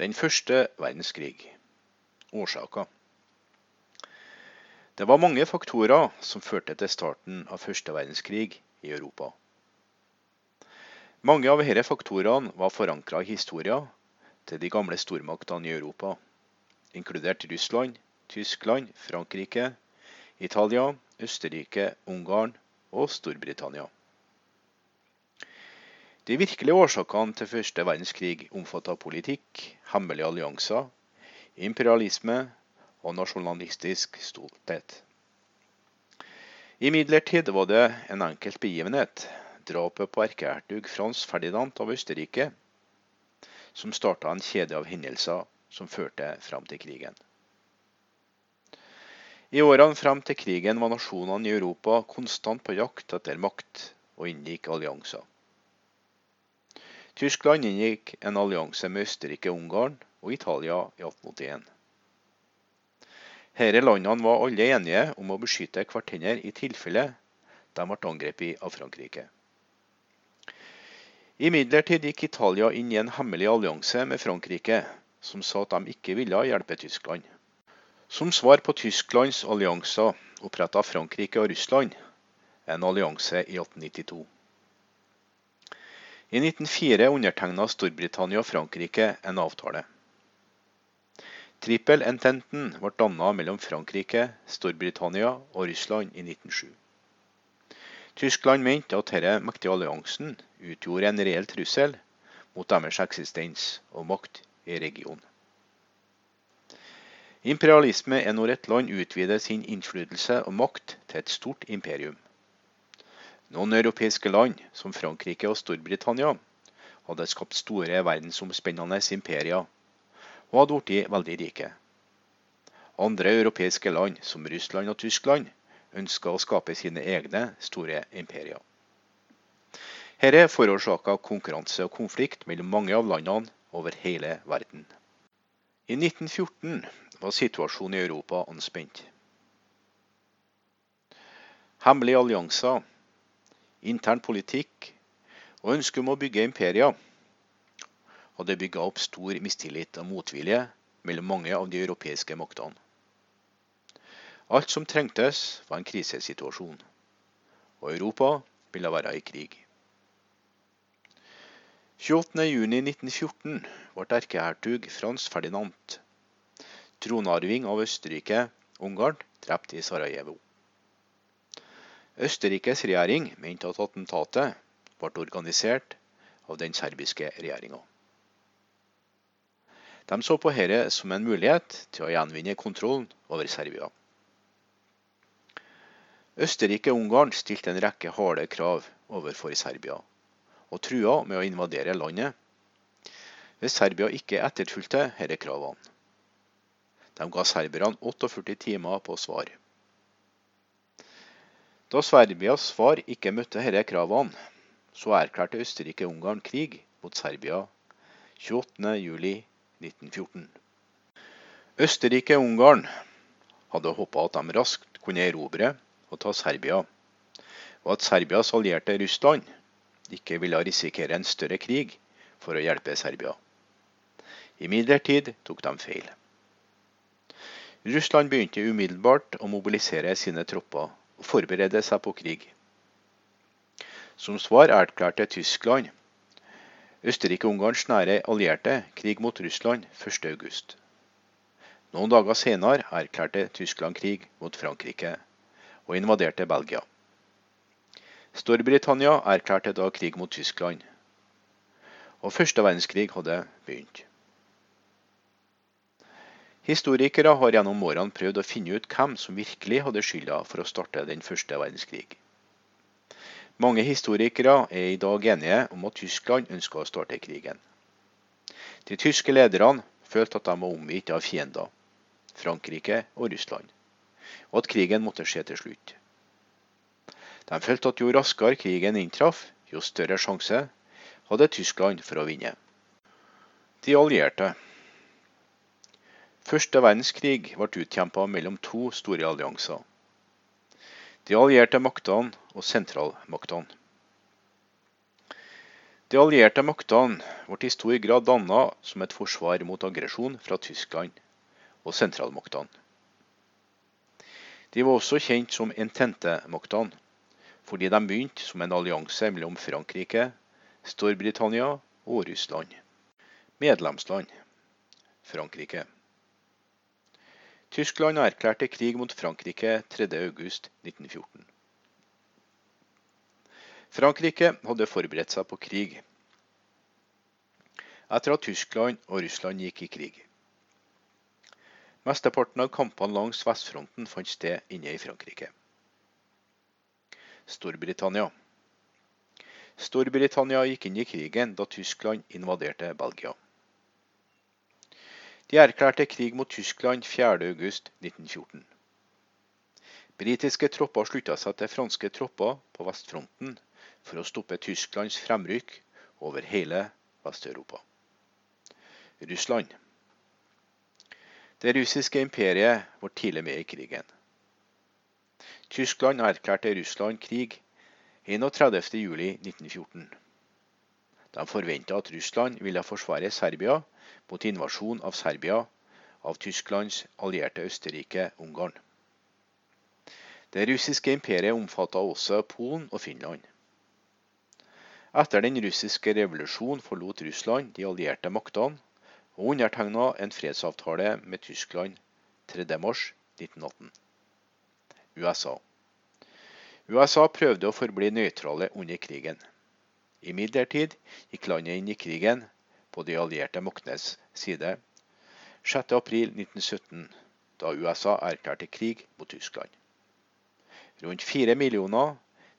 Den første verdenskrig. Årsaker. Det var mange faktorer som førte til starten av første verdenskrig i Europa. Mange av disse faktorene var forankra i historien til de gamle stormaktene i Europa, inkludert Russland, Tyskland, Frankrike, Italia, Østerrike, Ungarn og Storbritannia. De virkelige årsakene til første verdenskrig omfatta politikk, hemmelige allianser, imperialisme og nasjonalistisk stolthet. Imidlertid var det en enkelt begivenhet, drapet på erkehertug Frans Ferdinand av Østerrike, som starta en kjede av hendelser som førte fram til krigen. I årene frem til krigen var nasjonene i Europa konstant på jakt etter makt og inngikk allianser. Tyskland inngikk en allianse med Østerrike-Ungarn og Italia i 1881. Disse landene var alle enige om å beskytte hverandre i tilfelle de ble angrepet av Frankrike. Imidlertid gikk Italia inn i en hemmelig allianse med Frankrike, som sa at de ikke ville hjelpe Tyskland. Som svar på Tysklands allianser oppretta Frankrike og Russland en allianse i 1892. I 1904 undertegna Storbritannia og Frankrike en avtale. Trippel-ententen ble dannet mellom Frankrike, Storbritannia og Russland i 1907. Tyskland mente at denne mektige alliansen utgjorde en reell trussel mot deres eksistens og makt i regionen. Imperialisme er når et land utvider sin innflytelse og makt til et stort imperium. Noen europeiske land, som Frankrike og Storbritannia, hadde skapt store verdensomspennende imperier og hadde blitt veldig rike. Andre europeiske land, som Russland og Tyskland, ønska å skape sine egne store imperier. Dette forårsaka konkurranse og konflikt mellom mange av landene over hele verden. I 1914 var situasjonen i Europa anspent. Hemmelige allianser intern politikk og ønsket om å bygge imperier hadde bygga opp stor mistillit og motvilje mellom mange av de europeiske maktene. Alt som trengtes, var en krisesituasjon, og Europa ville være i krig. 28.6.1914 ble erkehertug Frans Ferdinand, tronarving av Østerrike-Ungarn, drept i Sarajevo. Østerrikes regjering mente at attentatet ble organisert av den serbiske regjeringa. De så på dette som en mulighet til å gjenvinne kontrollen over Serbia. Østerrike og Ungarn stilte en rekke harde krav overfor Serbia, og trua med å invadere landet hvis Serbia ikke etterfulgte disse kravene. De ga serberne 48 timer på svar. Da Serbias svar ikke møtte disse kravene, så erklærte Østerrike-Ungarn krig mot Serbia 28.07.1914. Østerrike-Ungarn hadde håpa at de raskt kunne erobre og ta Serbia, og at Serbias allierte Russland ikke ville risikere en større krig for å hjelpe Serbia. Imidlertid tok de feil. Russland begynte umiddelbart å mobilisere sine tropper forberede seg på krig. Som svar erklærte Tyskland Østerrike-Ungarns nære allierte krig mot Russland 1.8. Noen dager senere erklærte Tyskland krig mot Frankrike og invaderte Belgia. Storbritannia erklærte da krig mot Tyskland, og første verdenskrig hadde begynt. Historikere har gjennom årene prøvd å finne ut hvem som virkelig hadde skylda for å starte den første verdenskrig. Mange historikere er i dag enige om at Tyskland ønska å starte krigen. De tyske lederne følte at de var omgitt av fiender, Frankrike og Russland, og at krigen måtte skje til slutt. De følte at jo raskere krigen inntraff, jo større sjanse hadde Tyskland for å vinne. De allierte Første verdenskrig ble utkjempa mellom to store allianser. De allierte maktene og sentralmaktene. De allierte maktene ble i stor grad danna som et forsvar mot aggresjon fra Tyskland og sentralmaktene. De var også kjent som entente-maktene, fordi de begynte som en allianse mellom Frankrike, Storbritannia og Russland. Medlemsland Frankrike. Tyskland erklærte krig mot Frankrike 3.8.1914. Frankrike hadde forberedt seg på krig etter at Tyskland og Russland gikk i krig. Mesteparten av kampene langs vestfronten fant sted inne i Frankrike. Storbritannia. Storbritannia gikk inn i krigen da Tyskland invaderte Belgia. De erklærte krig mot Tyskland 4.8.1914. Britiske tropper slutta seg til franske tropper på vestfronten for å stoppe Tysklands fremrykk over hele Vest-Europa. Russland. Det russiske imperiet var tidlig med i krigen. Tyskland erklærte Russland krig 31.07.1914. De forventa at Russland ville forsvare Serbia mot invasjon av Serbia av Tysklands allierte Østerrike-Ungarn. Det russiske imperiet omfatta også Polen og Finland. Etter den russiske revolusjonen forlot Russland de allierte maktene og undertegna en fredsavtale med Tyskland 3.3.1918. USA. USA prøvde å forbli nøytrale under krigen. Imidlertid gikk landet inn i krigen på de allierte maktenes side 6.4.1917, da USA erklærte krig mot Tyskland. Rundt 4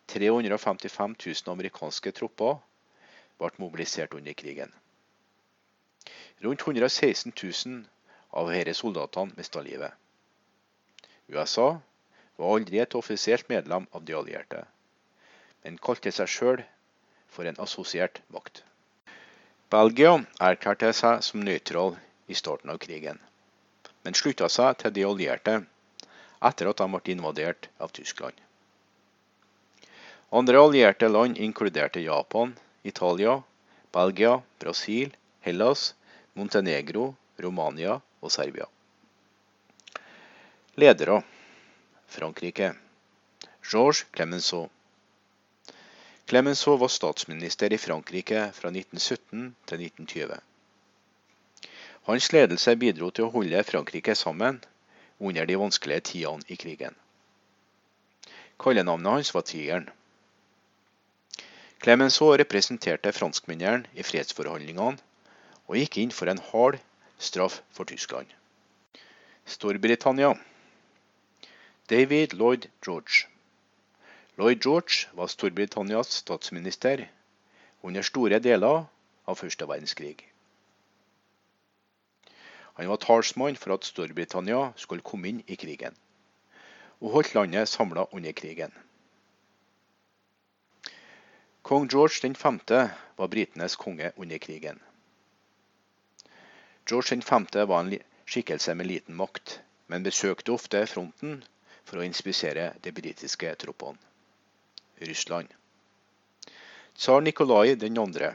355 000 amerikanske tropper ble mobilisert under krigen. Rundt 116 000 av disse soldatene mista livet. USA var aldri et offisielt medlem av de allierte, men kalte seg sjøl for en assosiert makt. Belgia erklærte seg som nøytral i starten av krigen, men slutta seg til de allierte etter at de ble invadert av Tyskland. Andre allierte land inkluderte Japan, Italia, Belgia, Brasil, Hellas, Montenegro, Romania og Serbia. Ledere Frankrike Georges Clemenceau Clemenceau var statsminister i Frankrike fra 1917 til 1920. Hans ledelse bidro til å holde Frankrike sammen under de vanskelige tidene i krigen. Kallenavnet hans var Tigeren. Clemenceau representerte franskmennene i fredsforhandlingene og gikk inn for en hard straff for Tyskland. Storbritannia David Lloyd George Lloyd George var Storbritannias statsminister under store deler av første verdenskrig. Han var talsmann for at Storbritannia skulle komme inn i krigen, og holdt landet samla under krigen. Kong George 5. var britenes konge under krigen. George 5. var en skikkelse med liten makt, men besøkte ofte fronten for å inspisere de britiske troppene. Russland. Tsar Nikolai 2.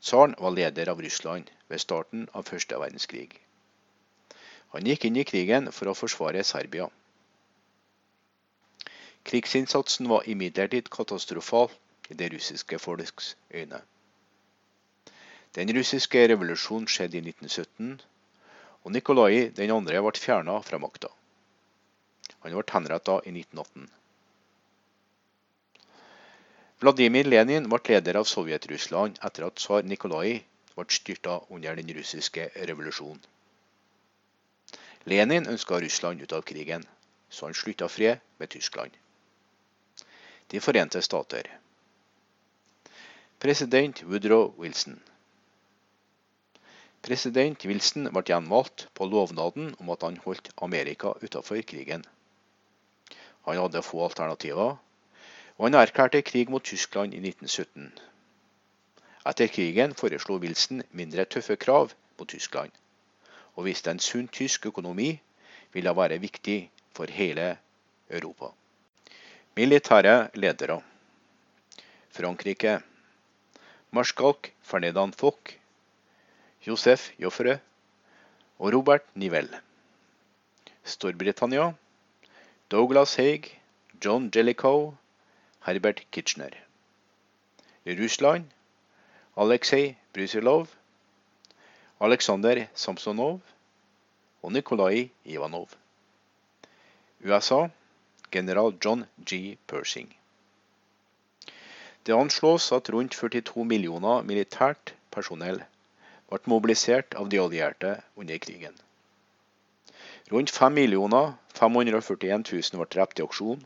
Tsaren var leder av Russland ved starten av første verdenskrig. Han gikk inn i krigen for å forsvare Serbia. Krigsinnsatsen var imidlertid katastrofal i det russiske folks øyne. Den russiske revolusjonen skjedde i 1917, og Nikolai 2. ble fjerna fra makta. Han ble henrettet i 1918. Vladimir Lenin ble leder av Sovjet-Russland etter at tsar Nikolai ble styrta under den russiske revolusjonen. Lenin ønska Russland ut av krigen, så han slutta fred med Tyskland. De forente stater. President Woodrow Wilson. President Wilson ble gjenvalgt på lovnaden om at han holdt Amerika utenfor krigen. Han hadde få alternativer, og han erklærte krig mot Tyskland i 1917. Etter krigen foreslo Wilson mindre tøffe krav mot Tyskland, og hvis en sunn tysk økonomi ville være viktig for hele Europa. Militære ledere Frankrike marskalk Ferdinand Foch, Josef Joffre og Robert Nivelle. Storbritannia Douglas Haig, John Jellicoe, Herbert Kitchener. Russland Aleksej Brusilov, Aleksandr Samsonov og Nikolai Ivanov. USA general John G. Pershing. Det anslås at rundt 42 millioner militært personell ble mobilisert av de allierte under krigen. Rundt 5 541 000 ble drept i aksjon,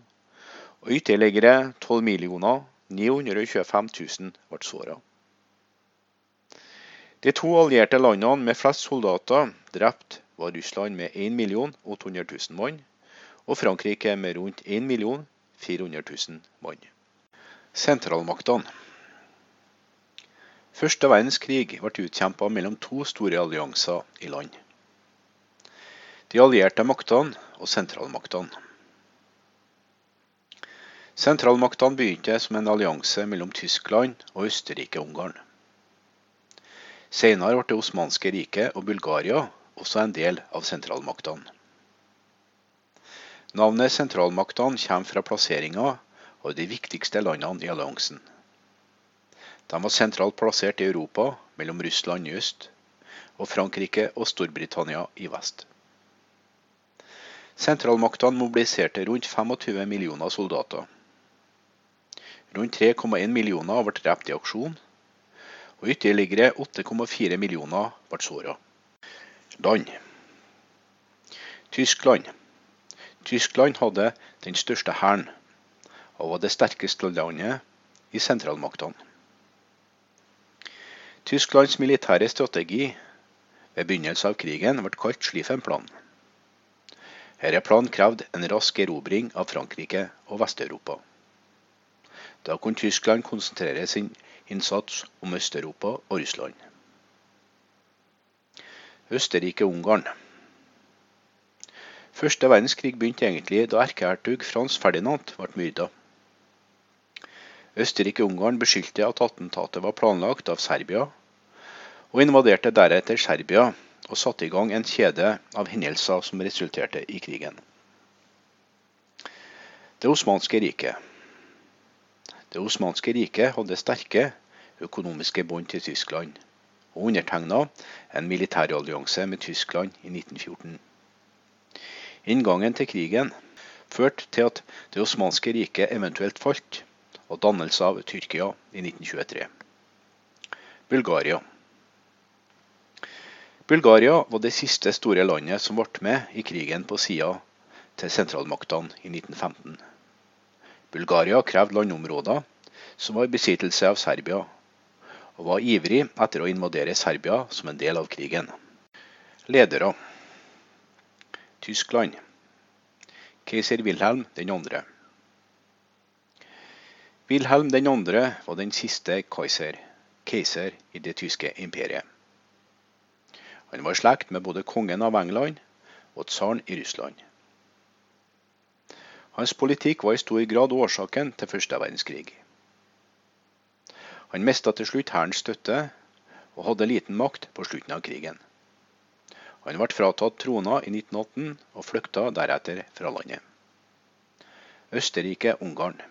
og ytterligere 12 millioner 925 000 ble såret. De to allierte landene med flest soldater drept var Russland med 1 800 000 mann, og Frankrike med rundt 1 400 000 mann. Sentralmaktene Første verdenskrig ble utkjempa mellom to store allianser i land. De allierte maktene og sentralmaktene. Sentralmaktene begynte som en allianse mellom Tyskland og Østerrike-Ungarn. Senere ble Det osmanske riket og Bulgaria også en del av sentralmaktene. Navnet sentralmaktene kommer fra plasseringa av de viktigste landene i alliansen. De var sentralt plassert i Europa, mellom Russland i øst og Frankrike og Storbritannia i vest. Sentralmaktene mobiliserte rundt 25 millioner soldater. Rundt 3,1 millioner ble drept i aksjon, og ytterligere 8,4 millioner ble såret. Land Tyskland Tyskland hadde den største hæren, og var det sterkeste landet i sentralmaktene. Tysklands militære strategi ved begynnelsen av krigen ble kalt Schlieffen-planen. Denne planen krevde en rask erobring av Frankrike og Vest-Europa. Da kunne Tyskland konsentrere sin innsats om Øst-Europa og Russland. Østerrike-Ungarn Første verdenskrig begynte egentlig da erkehertug Frans Ferdinand ble myrda. Østerrike-Ungarn beskyldte at attentatet var planlagt av Serbia, og invaderte deretter Serbia og satte i gang en kjede av hendelser som resulterte i krigen. Det osmanske riket. Det osmanske riket hadde sterke økonomiske bånd til Tyskland, og undertegna en militærallianse med Tyskland i 1914. Inngangen til krigen førte til at Det osmanske riket eventuelt falt, og dannelse av Tyrkia i 1923. Bulgaria. Bulgaria var det siste store landet som ble med i krigen på sida til sentralmaktene i 1915. Bulgaria krevde landområder som var i besittelse av Serbia, og var ivrig etter å invadere Serbia som en del av krigen. Ledere Tyskland Keiser Wilhelm 2. Wilhelm 2. var den siste keiser, keiser i det tyske imperiet. Han var i slekt med både kongen av England og tsaren i Russland. Hans politikk var i stor grad årsaken til første verdenskrig. Han mista til slutt hærens støtte, og hadde liten makt på slutten av krigen. Han ble fratatt trona i 1918 og flykta deretter fra landet. Østerrike-Ungarn.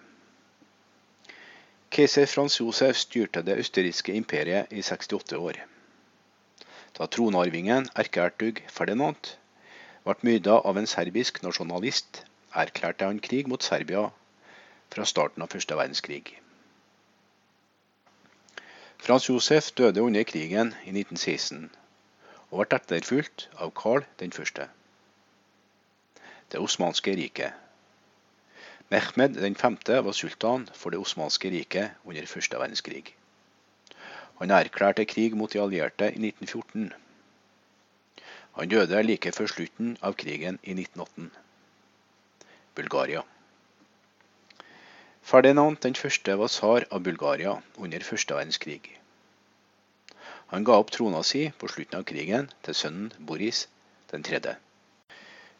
Keiser Frans Josef styrte det østerrikske imperiet i 68 år. Da tronarvingen, erkehertug Ferdinand, ble myrda av en serbisk nasjonalist, erklærte han krig mot Serbia fra starten av første verdenskrig. Frans Josef døde under krigen i 1916 og ble etterfulgt av Karl 1. Det osmanske riket. Mehmed 5. var sultan for det osmanske riket under første verdenskrig. Han erklærte krig mot de allierte i 1914. Han døde like før slutten av krigen i 1918. Bulgaria. Ferdinand 1. var tsar av Bulgaria under første verdenskrig. Han ga opp trona si på slutten av krigen til sønnen Boris den tredje.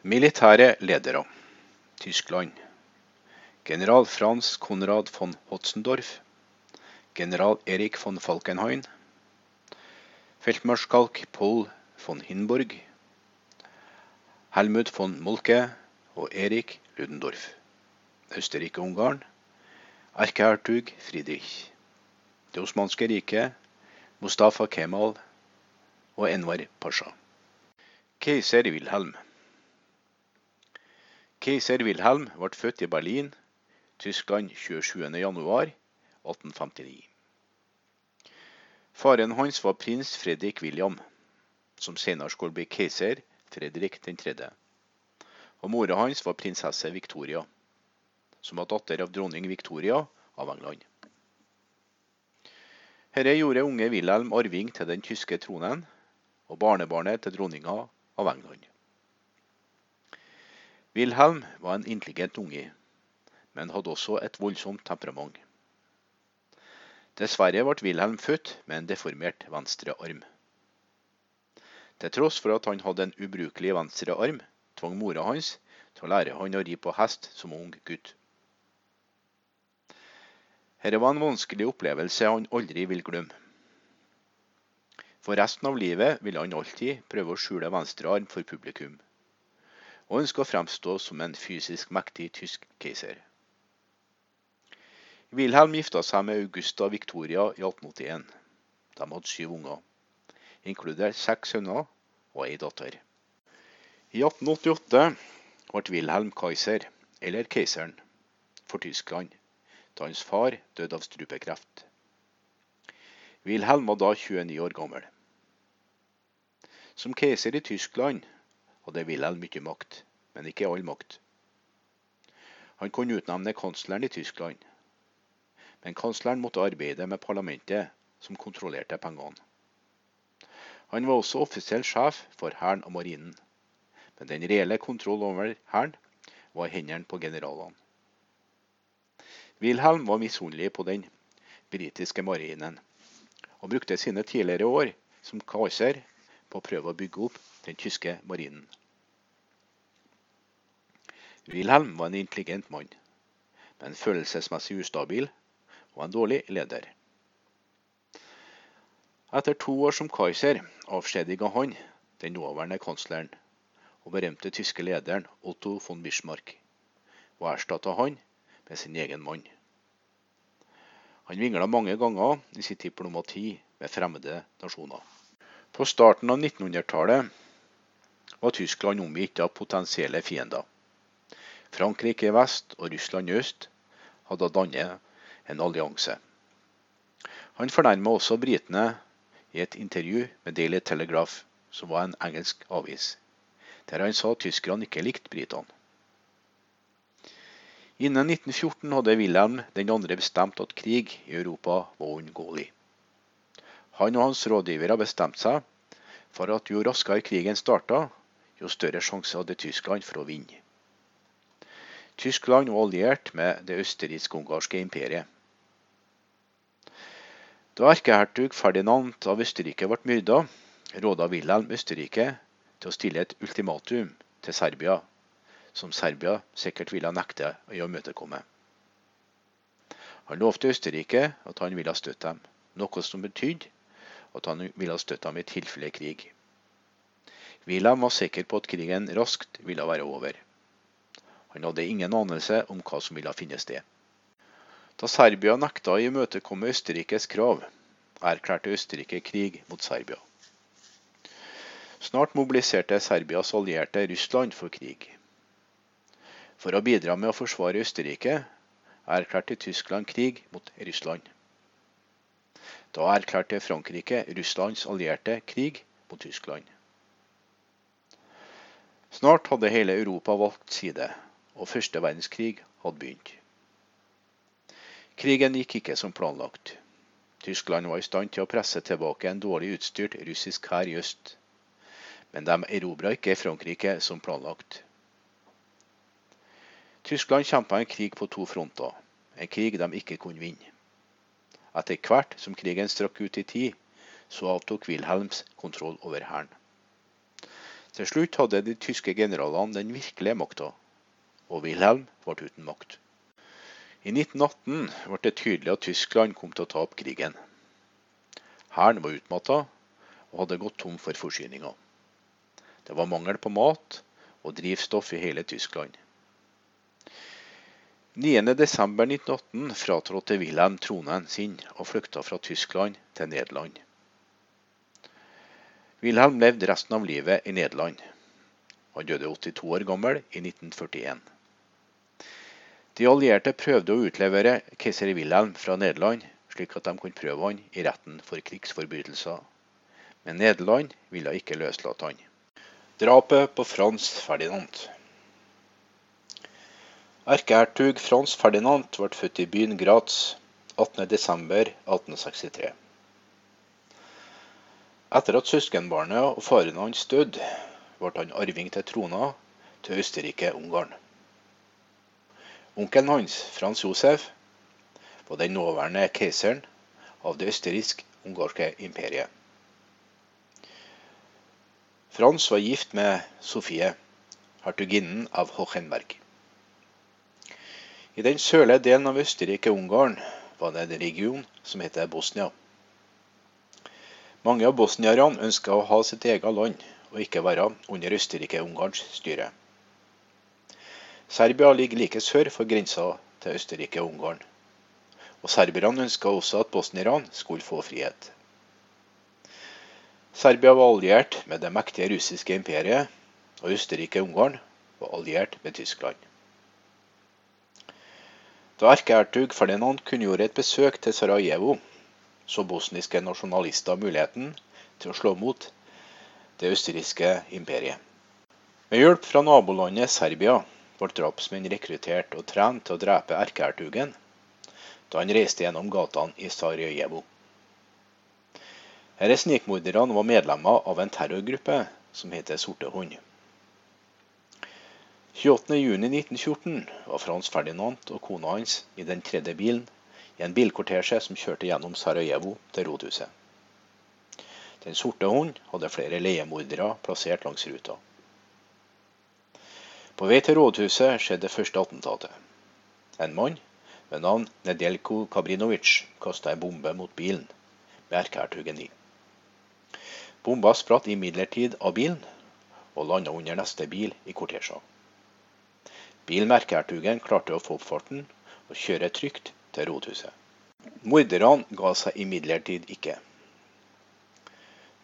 Militære ledere Tyskland General Frans Konrad von Hotzendorf general Erik von Falkenhayn, feltmarskalk Paul von Hinborg, Helmut von Molke og Erik Ludendorff. Østerrike-Ungarn, erkehertug Friedrich. Det osmanske riket, Mustafa Kemal og Envar Pasha. Keiser Wilhelm. Keiser Wilhelm ble født i Berlin, Tyskland 27.1.1859. Faren hans var prins Fredrik William, som senere skulle bli keiser Fredrik 3. Og mora hans var prinsesse Victoria, som var datter av dronning Victoria av England. Dette gjorde unge Wilhelm arving til den tyske tronen, og barnebarnet til dronninga av England. Wilhelm var en intelligent unge, men hadde også et voldsomt temperament. Dessverre ble Wilhelm født med en deformert venstre arm. Til tross for at han hadde en ubrukelig venstre arm, tvang mora hans til å lære han å ri på hest som ung gutt. Dette var en vanskelig opplevelse han aldri vil glemme. For resten av livet ville han alltid prøve å skjule venstre arm for publikum, og ønske å fremstå som en fysisk mektig tysk keiser. Wilhelm gifta seg med Augusta Victoria i 1881. De hadde syv unger, inkludert seks sønner og ei datter. I 1888 ble Wilhelm Kaiser, eller keiseren, for Tyskland da hans far døde av strupekreft. Wilhelm var da 29 år gammel. Som keiser i Tyskland hadde Wilhelm mye makt, men ikke all makt. Han kunne utnevne kansleren i Tyskland, men kansleren måtte arbeide med parlamentet, som kontrollerte pengene. Han var også offisiell sjef for hæren og marinen, men den reelle kontroll over hæren var i hendene på generalene. Wilhelm var misunnelig på den britiske marinen, og brukte sine tidligere år som kaiser på å prøve å bygge opp den tyske marinen. Wilhelm var en intelligent mann, men følelsesmessig ustabil og en dårlig leder. Etter to år som Kaiser avskjediga han den nåværende kansleren og berømte tyske lederen Otto von Bismarck, og erstatta han med sin egen mann. Han vingla mange ganger i sitt diplomati med fremmede nasjoner. På starten av 1900-tallet var Tyskland omgitt av potensielle fiender. Frankrike i vest og Russland i øst hadde dannet en allianse. Han fornærma også britene i et intervju med Daily Telegraph, som var en engelsk avis, der han sa tyskerne ikke likte britene. Innen 1914 hadde Wilhelm den andre bestemt at krig i Europa var uunngåelig. Han og hans rådgivere bestemte seg for at jo raskere krigen starta, jo større sjanse hadde Tyskland for å vinne. Tyskland var alliert med det østerriksk-ungarske imperiet. Da erkehertug Ferdinand av Østerrike ble myrda, råda Wilhelm Østerrike til å stille et ultimatum til Serbia, som Serbia sikkert ville nekte å imøtekomme. Han lovte Østerrike at han ville støtte dem, noe som betydde at han ville støtte dem i tilfelle krig. Wilhelm var sikker på at krigen raskt ville være over. Han hadde ingen anelse om hva som ville finne sted. Da Serbia nekta å imøtekomme Østerrikes krav, erklærte Østerrike krig mot Serbia. Snart mobiliserte Serbias allierte Russland for krig. For å bidra med å forsvare Østerrike erklærte Tyskland krig mot Russland. Da erklærte Frankrike Russlands allierte krig mot Tyskland. Snart hadde hele Europa valgt side, og første verdenskrig hadde begynt. Krigen gikk ikke som planlagt. Tyskland var i stand til å presse tilbake en dårlig utstyrt russisk hær i øst, men de erobra ikke Frankrike som planlagt. Tyskland kjempa en krig på to fronter, en krig de ikke kunne vinne. Etter hvert som krigen strakk ut i tid, så avtok Wilhelms kontroll over hæren. Til slutt hadde de tyske generalene den virkelige makta, og Wilhelm ble uten makt. I 1918 ble det tydelig at Tyskland kom til å tape krigen. Hæren var utmatta og hadde gått tom for forsyninger. Det var mangel på mat og drivstoff i hele Tyskland. 9.12.1918 fratrådte Wilhelm tronen sin og flykta fra Tyskland til Nederland. Wilhelm levde resten av livet i Nederland. Han døde 82 år gammel i 1941. De allierte prøvde å utlevere keiser Wilhelm fra Nederland, slik at de kunne prøve han i retten for krigsforbrytelser. Men Nederland ville ikke løslate han. Drapet på Frans Ferdinand. Erkehertug Frans Ferdinand ble født i byen Graz 18.12.1863. Etter at søskenbarnet og faren hans døde, ble han arving til trona til Østerrike-Ungarn. Onkelen hans, Frans Josef, var den nåværende keiseren av det østerriksk-ungarske imperiet. Frans var gift med Sofie, hertuginnen av Hochenberg. I den sørlige delen av Østerrike-Ungarn var det en region som heter Bosnia. Mange av bosnierne ønska å ha sitt eget land og ikke være under Østerrike-Ungarns styre. Serbia ligger like sør for grensa til Østerrike-Ungarn. Og serberne ønska også at bosnierne skulle få frihet. Serbia var alliert med det mektige russiske imperiet, og Østerrike-Ungarn var alliert med Tyskland. Da erkehertug Ferdinand kunngjorde et besøk til Sarajevo, så bosniske nasjonalister muligheten til å slå mot det østerrikske imperiet. Med hjelp fra nabolandet Serbia ble drapsmenn rekruttert og trent til å drepe erkehertugen da han reiste gjennom gatene i Sarajevo. Disse snikmorderne var medlemmer av en terrorgruppe som heter Sorte hund. 28.6.1914 var Frans Ferdinand og kona hans i den tredje bilen i en bilkortesje som kjørte gjennom Sarajevo til rådhuset. Den sorte hund hadde flere leiemordere plassert langs ruta. På vei til rådhuset skjedde det første attentatet. En mann ved navn Nedelko Kabrinovic kasta en bombe mot bilen med erkehertugen i. Bomba spratt imidlertid av bilen og landa under neste bil i kortesja. Bilmerkehertugen klarte å få opp farten og kjøre trygt til rådhuset. Morderne ga seg imidlertid ikke.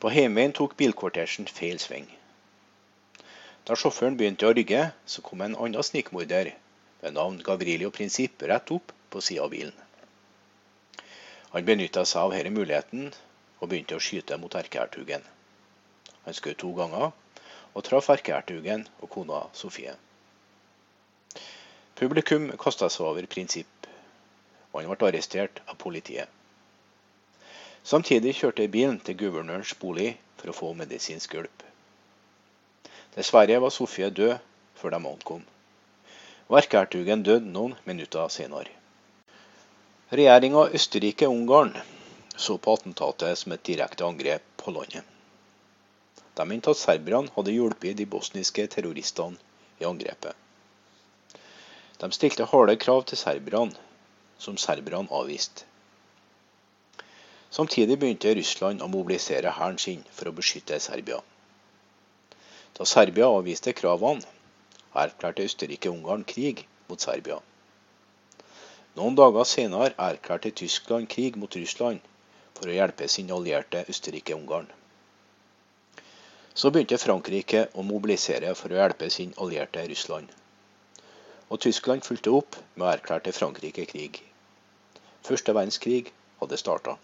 På hjemveien tok bilkortesjen feil sving. Da sjåføren begynte å rygge, så kom en annen snikmorder ved navn Gavrilio Prinsipp rett opp på sida av bilen. Han benytta seg av denne muligheten og begynte å skyte mot erkehertugen. Han skjøt to ganger og traff erkehertugen og kona Sofie. Publikum kasta seg over Prinsipp, og han ble arrestert av politiet. Samtidig kjørte bilen til guvernørens bolig for å få medisinsk hjelp. Dessverre var Sofie død før de ankom. Erkehertugen døde noen minutter senere. Regjeringa Østerrike-Ungarn så på attentatet som et direkte angrep på landet. De mente at serberne hadde hjulpet de bosniske terroristene i angrepet. De stilte harde krav til serberne, som serberne avviste. Samtidig begynte Russland å mobilisere hæren sin for å beskytte Serbia. Da Serbia avviste kravene, erklærte Østerrike-Ungarn krig mot Serbia. Noen dager senere erklærte Tyskland krig mot Russland for å hjelpe sin allierte Østerrike-Ungarn. Så begynte Frankrike å mobilisere for å hjelpe sin allierte Russland. Og Tyskland fulgte opp med å erklære til Frankrike krig. Første verdenskrig hadde starta.